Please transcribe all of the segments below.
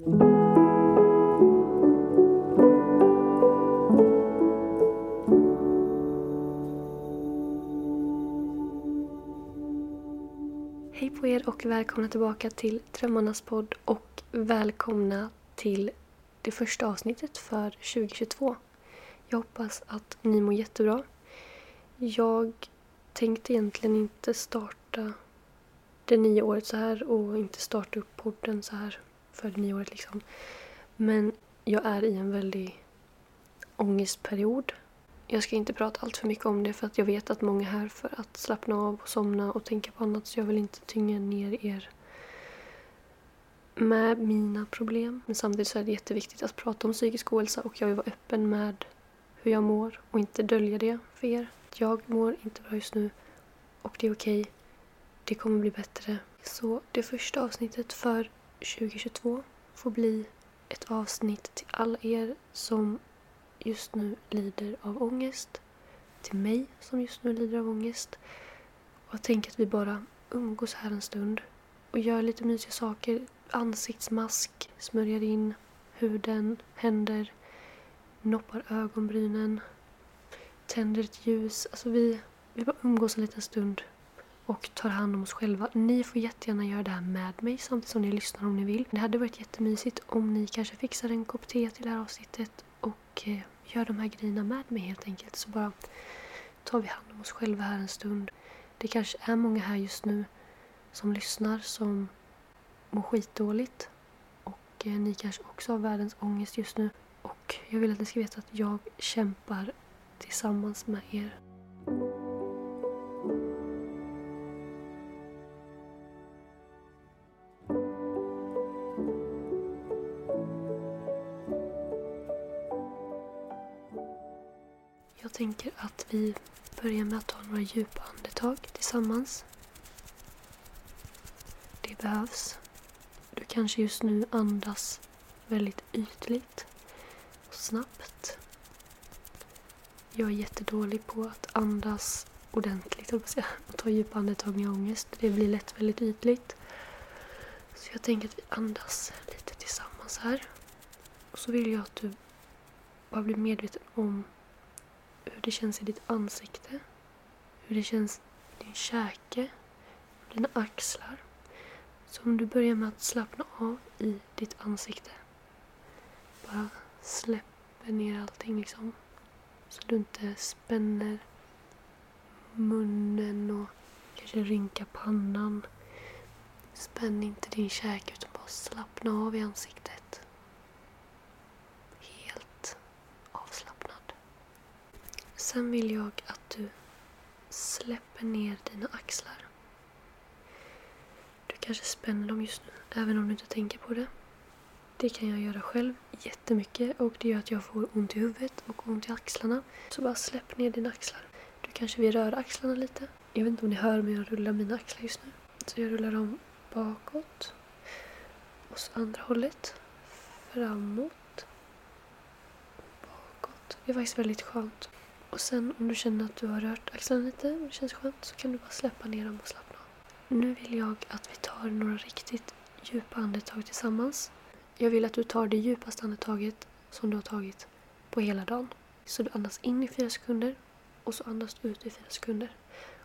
Hej på er och välkomna tillbaka till Drömmarnas podd och välkomna till det första avsnittet för 2022. Jag hoppas att ni mår jättebra. Jag tänkte egentligen inte starta det nya året så här och inte starta upp podden så här för det nya året liksom. Men jag är i en väldig ångestperiod. Jag ska inte prata allt för mycket om det för att jag vet att många är här för att slappna av och somna och tänka på annat så jag vill inte tynga ner er med mina problem. Men samtidigt så är det jätteviktigt att prata om psykisk ohälsa och jag vill vara öppen med hur jag mår och inte dölja det för er. Jag mår inte bra just nu och det är okej. Det kommer bli bättre. Så det första avsnittet för 2022 får bli ett avsnitt till alla er som just nu lider av ångest. Till mig som just nu lider av ångest. Och jag tänker att vi bara umgås här en stund och gör lite mysiga saker. Ansiktsmask, smörjer in huden, händer, noppar ögonbrynen, tänder ett ljus. Alltså vi, vi bara umgås en liten stund och tar hand om oss själva. Ni får jättegärna göra det här med mig samtidigt som ni lyssnar om ni vill. Det hade varit jättemysigt om ni kanske fixar en kopp te till det här avsnittet och eh, gör de här grejerna med mig helt enkelt. Så bara tar vi hand om oss själva här en stund. Det kanske är många här just nu som lyssnar som mår skitdåligt. Och eh, ni kanske också har världens ångest just nu. Och jag vill att ni ska veta att jag kämpar tillsammans med er. Tänker att vi börjar med att ta några djupa andetag tillsammans. Det behövs. Du kanske just nu andas väldigt ytligt och snabbt. Jag är jättedålig på att andas ordentligt och ta djupa andetag med ångest. Det blir lätt väldigt ytligt. Så jag tänker att vi andas lite tillsammans här. Och så vill jag att du bara blir medveten om hur det känns i ditt ansikte. Hur det känns i din käke, dina axlar. Så om du börjar med att slappna av i ditt ansikte. Bara släpper ner allting liksom. Så du inte spänner munnen och kanske rynkar pannan. Spänn inte din käke utan bara slappna av i ansiktet. Helt avslappnad. Sen vill jag att du släpper ner dina axlar. Du kanske spänner dem just nu, även om du inte tänker på det. Det kan jag göra själv jättemycket och det gör att jag får ont i huvudet och ont i axlarna. Så bara släpp ner dina axlar. Du kanske vill röra axlarna lite. Jag vet inte om ni hör men jag rullar mina axlar just nu. Så jag rullar dem bakåt. Och så andra hållet. Framåt. Bakåt. Det är faktiskt väldigt skönt. Och sen om du känner att du har rört axlarna lite och det känns skönt så kan du bara släppa ner dem och slappna av. Nu vill jag att vi tar några riktigt djupa andetag tillsammans. Jag vill att du tar det djupaste andetaget som du har tagit på hela dagen. Så du andas in i fyra sekunder och så andas du ut i fyra sekunder.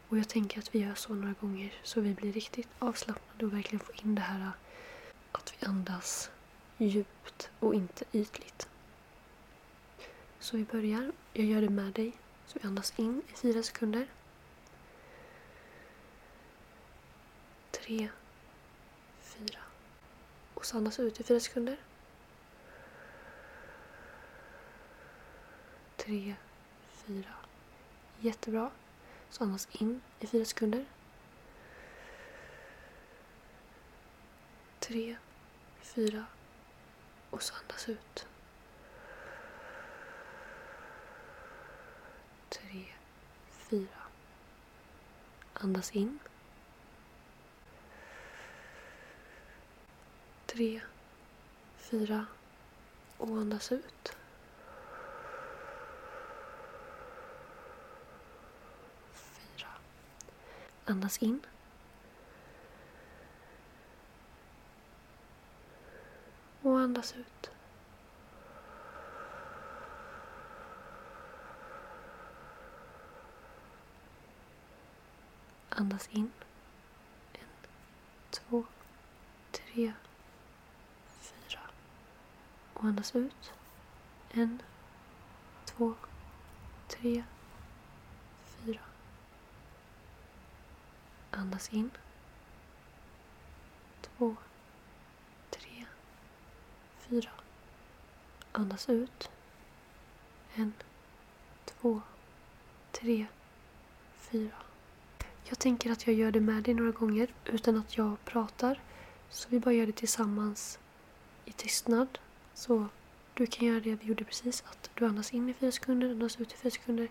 Och jag tänker att vi gör så några gånger så vi blir riktigt avslappnade och verkligen får in det här att vi andas djupt och inte ytligt. Så vi börjar. Jag gör det med dig. Så vi andas in i fyra sekunder. Tre, fyra. Och så andas ut i fyra sekunder. Tre, fyra. Jättebra. Så andas in i fyra sekunder. Tre, fyra. Och så andas ut. Tre, fyra. Andas in. Tre, fyra och andas ut. Fyra. Andas in. Och andas ut. Andas in. En, två, tre, fyra. Och andas ut. En, två, tre, fyra. Andas in. Två, tre, fyra. Andas ut. En, två, tre, fyra. Jag tänker att jag gör det med dig några gånger utan att jag pratar. Så vi bara gör det tillsammans i tystnad. Så du kan göra det vi gjorde precis. Att du andas in i fyra sekunder, andas ut i fyra sekunder.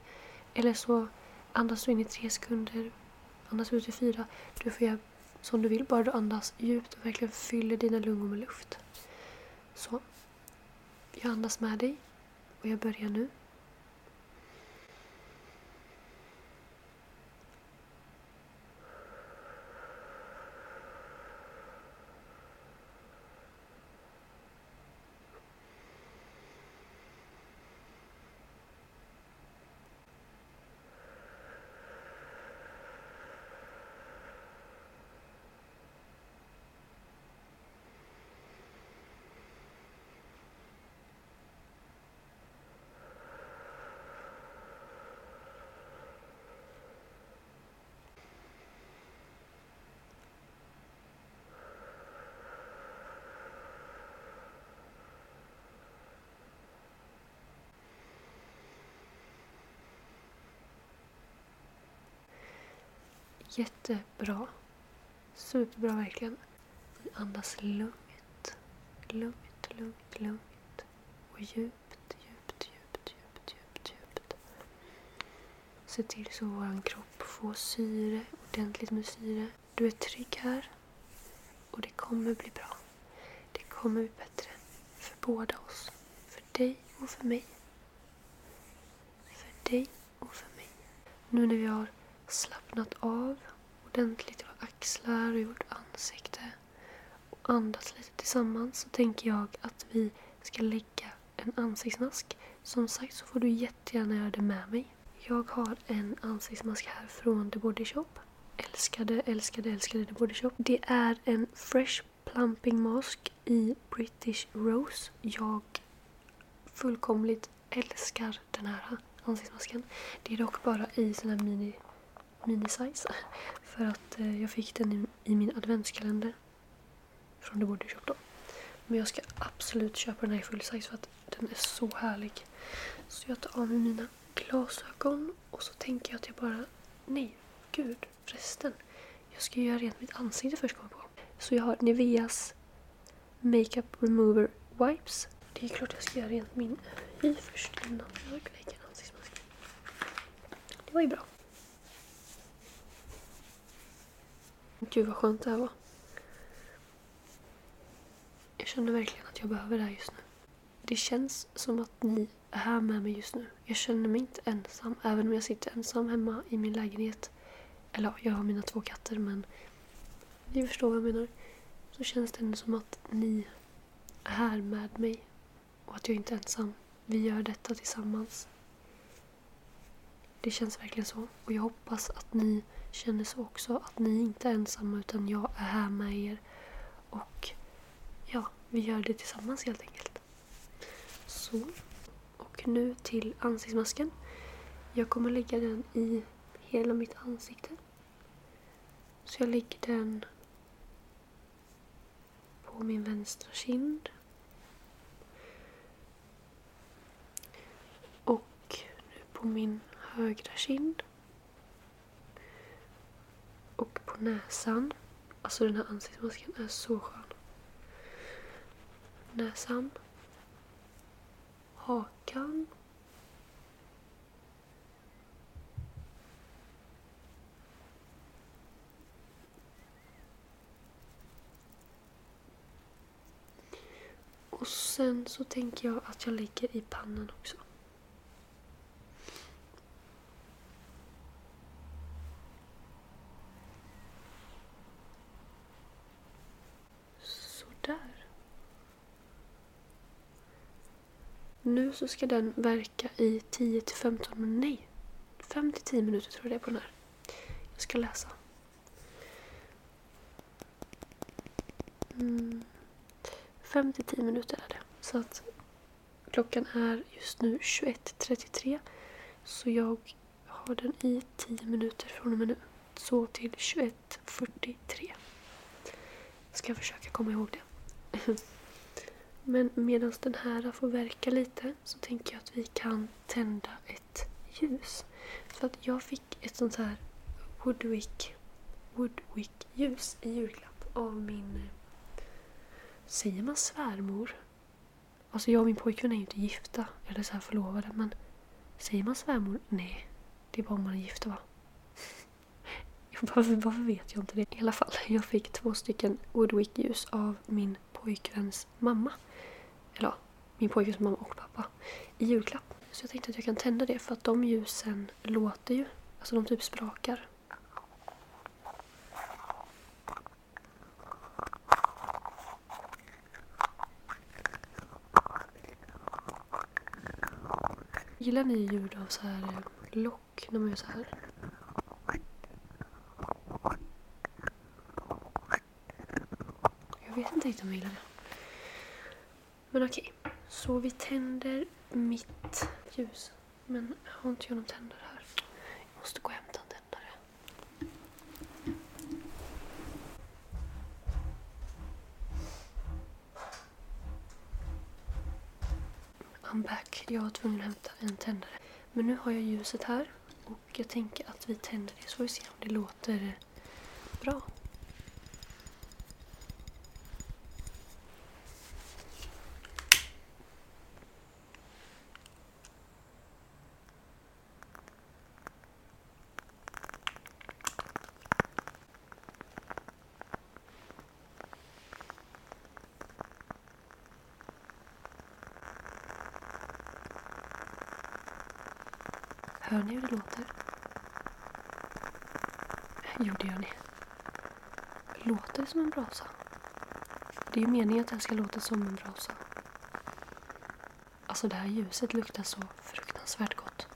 Eller så andas du in i tre sekunder, andas ut i fyra. Du får göra som du vill, bara du andas djupt och verkligen fyller dina lungor med luft. Så. Jag andas med dig och jag börjar nu. Jättebra. Superbra verkligen. Andas lugnt. Lugnt, lugnt, lugnt. Och djupt, djupt, djupt, djupt, djupt, djupt. Se till så vår kropp får syre, ordentligt med syre. Du är trygg här. Och det kommer bli bra. Det kommer bli bättre. För båda oss. För dig och för mig. För dig och för mig. Nu när vi har slappnat av ordentligt i våra axlar och i vårt ansikte och andats lite tillsammans så tänker jag att vi ska lägga en ansiktsmask. Som sagt så får du jättegärna göra det med mig. Jag har en ansiktsmask här från The Body Shop. Älskade, älskade, älskade The Body Shop. Det är en Fresh Plumping Mask i British Rose. Jag fullkomligt älskar den här ansiktsmasken. Det är dock bara i sån här mini minisize. För att eh, jag fick den i, i, min adventskalender. Från The Body Shop då. Men jag ska absolut köpa den här i full size för att den är så härlig. Så jag tar av mig mina glasögon och så tänker jag att jag bara... Nej, gud förresten. Jag ska göra rent mitt ansikte först kommer på. Så jag har Niveas Makeup Remover Wipes. Det är klart jag ska göra rent min hy först innan jag lägger ansiktsmasken. Det var ju bra. Gud vad skönt det här var. Jag känner verkligen att jag behöver det här just nu. Det känns som att ni är här med mig just nu. Jag känner mig inte ensam, även om jag sitter ensam hemma i min lägenhet. Eller ja, jag har mina två katter men ni förstår vad jag menar. Så känns det ändå som att ni är här med mig och att jag inte är ensam. Vi gör detta tillsammans. Det känns verkligen så och jag hoppas att ni känner så också. Att ni inte är ensamma utan jag är här med er. Och ja, vi gör det tillsammans helt enkelt. Så. Och nu till ansiktsmasken. Jag kommer lägga den i hela mitt ansikte. Så jag lägger den på min vänstra kind. Och nu på min högra kind. Och på näsan. Alltså den här ansiktsmasken är så skön. Näsan. Hakan. Och sen så tänker jag att jag lägger i pannan också. Sådär. Nu så ska den verka i 10 till 15 minuter. Nej, 5 till 10 minuter tror jag det är på den här. Jag ska läsa. Mm. 5 till 10 minuter är det. Så att klockan är just nu 21.33. Så jag har den i 10 minuter från och med nu. Så till 21.43. Ska jag försöka komma ihåg det. Men medan den här får verka lite så tänker jag att vi kan tända ett ljus. För att jag fick ett sånt här Woodwick, Woodwick ljus i julklapp av min Säger man svärmor? Alltså jag och min pojkvän är ju inte gifta eller så här förlovade men säger man svärmor? Nej. Det är bara om man är gifta va? Varför, varför vet jag inte det? I alla fall, jag fick två stycken Woodwick-ljus av min pojkväns mamma. Eller ja, min pojkes mamma och pappa. I julklapp. Så jag tänkte att jag kan tända det för att de ljusen låter ju. Alltså de typ sprakar. Gillar ni ljud av så här eh, lock när man gör så här? Jag vet inte riktigt om jag gillar det. Men okej, så vi tänder mitt ljus. Men har inte jag någon tändare här. Jag måste gå och hämta en tändare. I'm back. Jag var tvungen att hämta en tändare. Men nu har jag ljuset här och jag tänker att vi tänder det så får vi se om det låter bra. Hör ni hur det låter? Jo, det gör ni. Låter det som en brasa? Det är ju meningen att det här ska låta som en brasa. Alltså det här ljuset luktar så fruktansvärt gott.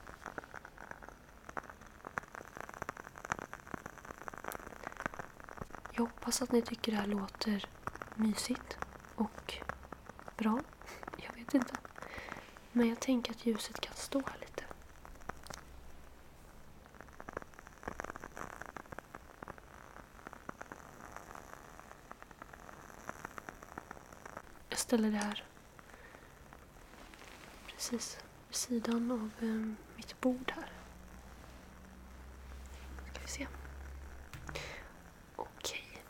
Jag hoppas att ni tycker det här låter mysigt och bra. Jag vet inte. Men jag tänker att ljuset kan stå här lite. Jag ställer det här precis vid sidan av eh, mitt bord här. Ska vi se. Okej.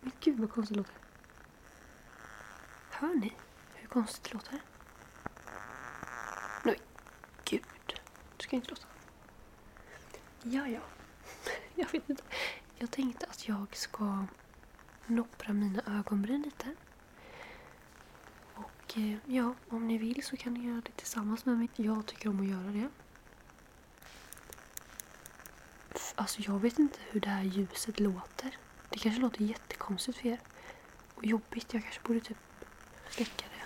Men gud vad konstigt det låter. Hör ni hur konstigt det låter? Nej, gud. Det ska inte låta. Ja, ja. Jag vet inte. Jag tänkte att jag ska noppra mina ögonbryn lite. Och eh, ja, om ni vill så kan ni göra det tillsammans med mig. Jag tycker om att göra det. Alltså jag vet inte hur det här ljuset låter. Det kanske låter jättekonstigt för er. Och jobbigt. Jag kanske borde typ släcka det.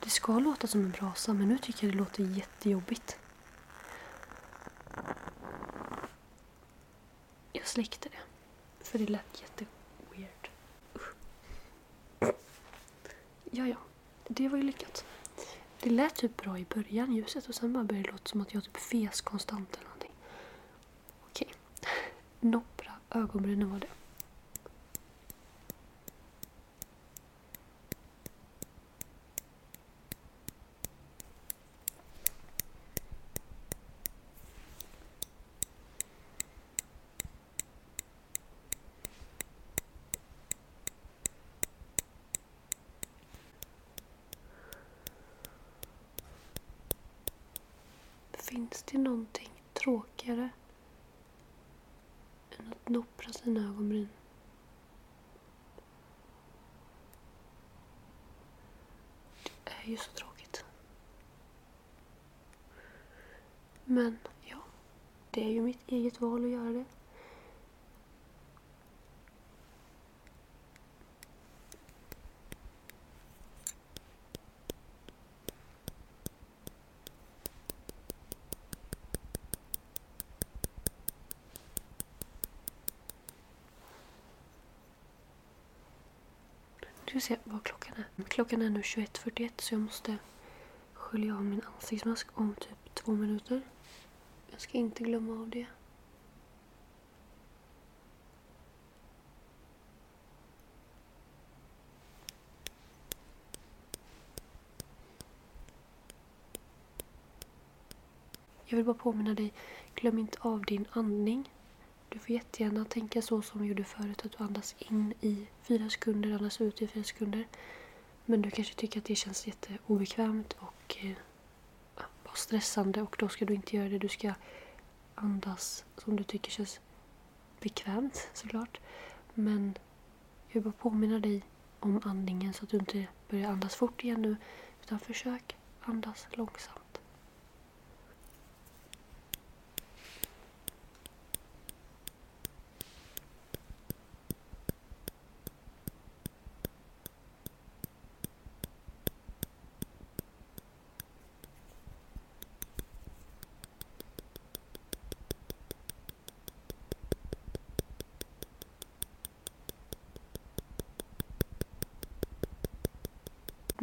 Det ska låta som en brasa men nu tycker jag det låter jättejobbigt. Jag släckte det. För det lät jättekonstigt. Ja, ja. Det var ju lyckat. Det lät typ bra i början, ljuset, och sen bara började det låta som att jag typ fes konstant eller någonting. Okej. Noppra ögonbrynen var det. Finns det någonting tråkigare än att noppra sina ögonbryn? Det är ju så tråkigt. Men ja, det är ju mitt eget val att göra det. Ska vi se vad klockan är. Klockan är nu 21.41 så jag måste skölja av min ansiktsmask om typ två minuter. Jag ska inte glömma av det. Jag vill bara påminna dig, glöm inte av din andning. Du får jättegärna tänka så som vi gjorde förut, att du andas in i fyra sekunder, andas ut i fyra sekunder. Men du kanske tycker att det känns jätteobekvämt och eh, stressande och då ska du inte göra det. Du ska andas som du tycker känns bekvämt såklart. Men jag vill bara påminna dig om andningen så att du inte börjar andas fort igen nu. Utan försök andas långsamt.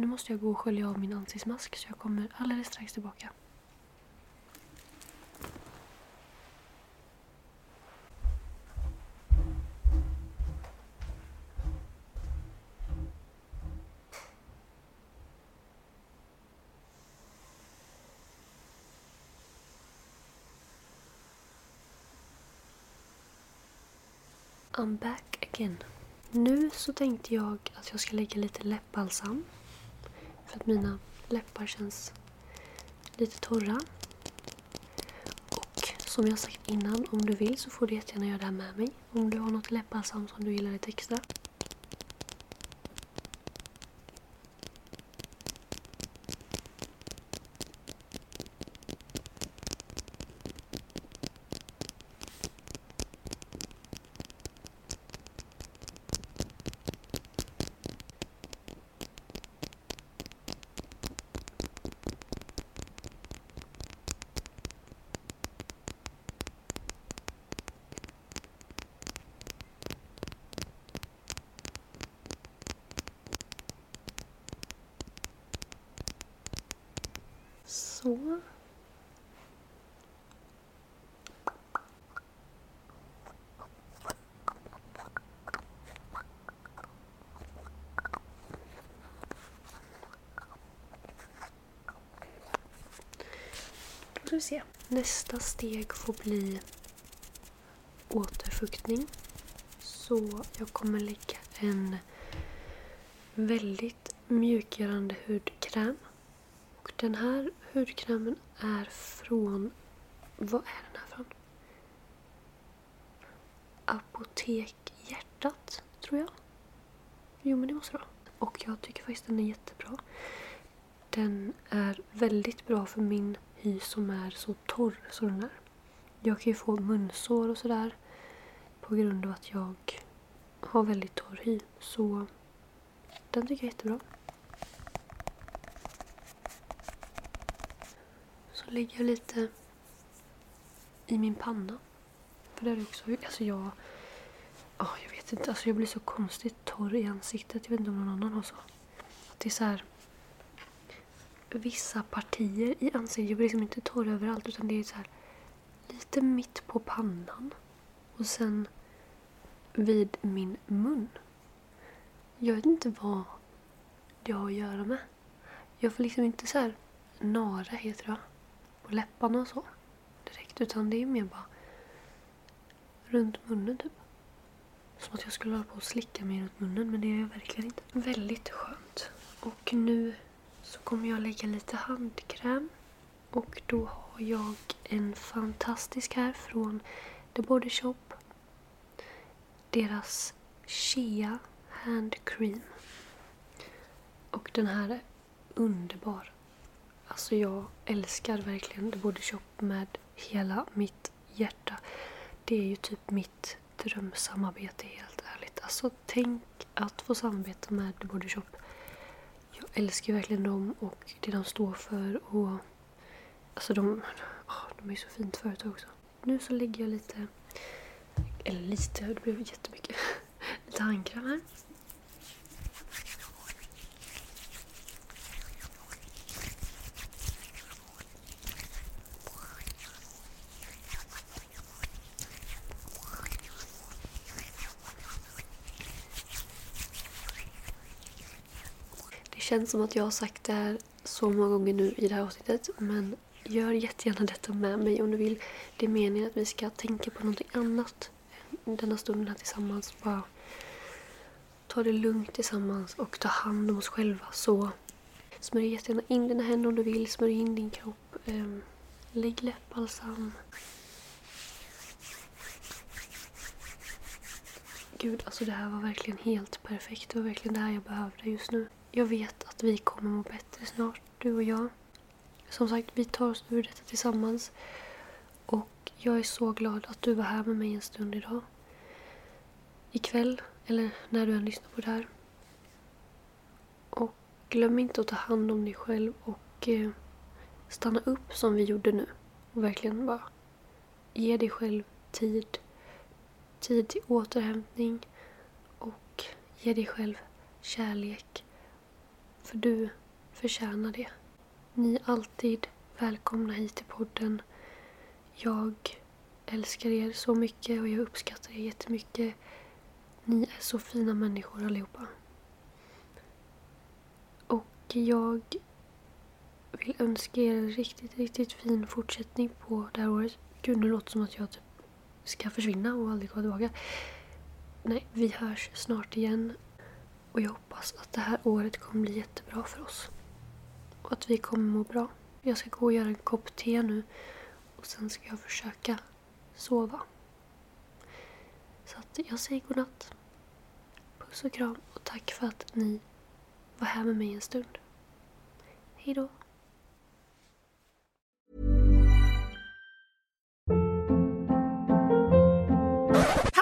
Nu måste jag gå och skölja av min ansiktsmask så jag kommer alldeles strax tillbaka. I'm back again. Nu så tänkte jag att jag ska lägga lite läppbalsam. För att mina läppar känns lite torra. Och som jag sagt innan, om du vill så får du jättegärna göra det här med mig. Om du har något läppbalsam som du gillar lite extra. Så får vi se. Nästa steg får bli återfuktning. Så jag kommer lägga en väldigt mjukgörande hudkräm. Och den här hudkrämen är från... Vad är den här från? Apotek Hjärtat, tror jag. Jo, men det måste det vara. Och jag tycker faktiskt den är jättebra. Den är väldigt bra för min hy som är så torr som den är. Jag kan ju få munsår och sådär på grund av att jag har väldigt torr hy. Så den tycker jag är jättebra. Så lägger jag lite i min panna. För där är också, alltså jag, oh, jag vet inte, alltså jag blir så konstigt torr i ansiktet. Jag vet inte om någon annan har så. Det är så här, vissa partier i ansiktet, jag blir liksom inte torr överallt utan det är så här lite mitt på pannan. Och sen vid min mun. Jag vet inte vad det har att göra med. Jag får liksom inte så här nara heter det på läpparna och så direkt utan det är mer bara runt munnen typ. Som att jag skulle hålla på och slicka mig runt munnen men det är jag verkligen inte. Väldigt skönt. Och nu så kommer jag lägga lite handkräm Och då har jag en fantastisk här från The Body Shop. Deras Shea Hand Cream. Och den här är underbar. Alltså jag älskar verkligen The Body Shop med hela mitt hjärta. Det är ju typ mitt drömsamarbete helt ärligt. Alltså tänk att få samarbeta med The Body Shop. Jag älskar verkligen dem och det de står för och alltså de, oh, de är ju så fint företag också. Nu så lägger jag lite, eller lite, det blev jättemycket, lite handkräm här. Känns som att jag har sagt det här så många gånger nu i det här avsnittet men gör jättegärna detta med mig om du vill. Det är meningen att vi ska tänka på någonting annat denna stunden här tillsammans. Bara ta det lugnt tillsammans och ta hand om oss själva. Så smörj jättegärna in dina händer om du vill. Smörj in din kropp. Ehm, lägg läppbalsam. Gud, alltså det här var verkligen helt perfekt. Det var verkligen det här jag behövde just nu. Jag vet att vi kommer må bättre snart, du och jag. Som sagt, vi tar oss ur detta tillsammans. Och jag är så glad att du var här med mig en stund idag. Ikväll, eller när du än lyssnar på det här. Och glöm inte att ta hand om dig själv och eh, stanna upp som vi gjorde nu. Och verkligen bara ge dig själv tid. Tid till återhämtning och ge dig själv kärlek. För du förtjänar det. Ni är alltid välkomna hit till podden. Jag älskar er så mycket och jag uppskattar er jättemycket. Ni är så fina människor allihopa. Och jag vill önska er en riktigt, riktigt fin fortsättning på det här året. Gud, nu låter det som att jag typ ska försvinna och aldrig komma tillbaka. Nej, vi hörs snart igen. Och jag hoppas att det här året kommer bli jättebra för oss. Och att vi kommer må bra. Jag ska gå och göra en kopp te nu. Och sen ska jag försöka sova. Så att jag säger godnatt. Puss och kram och tack för att ni var här med mig en stund. Hej då.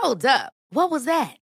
Hold up. What was that?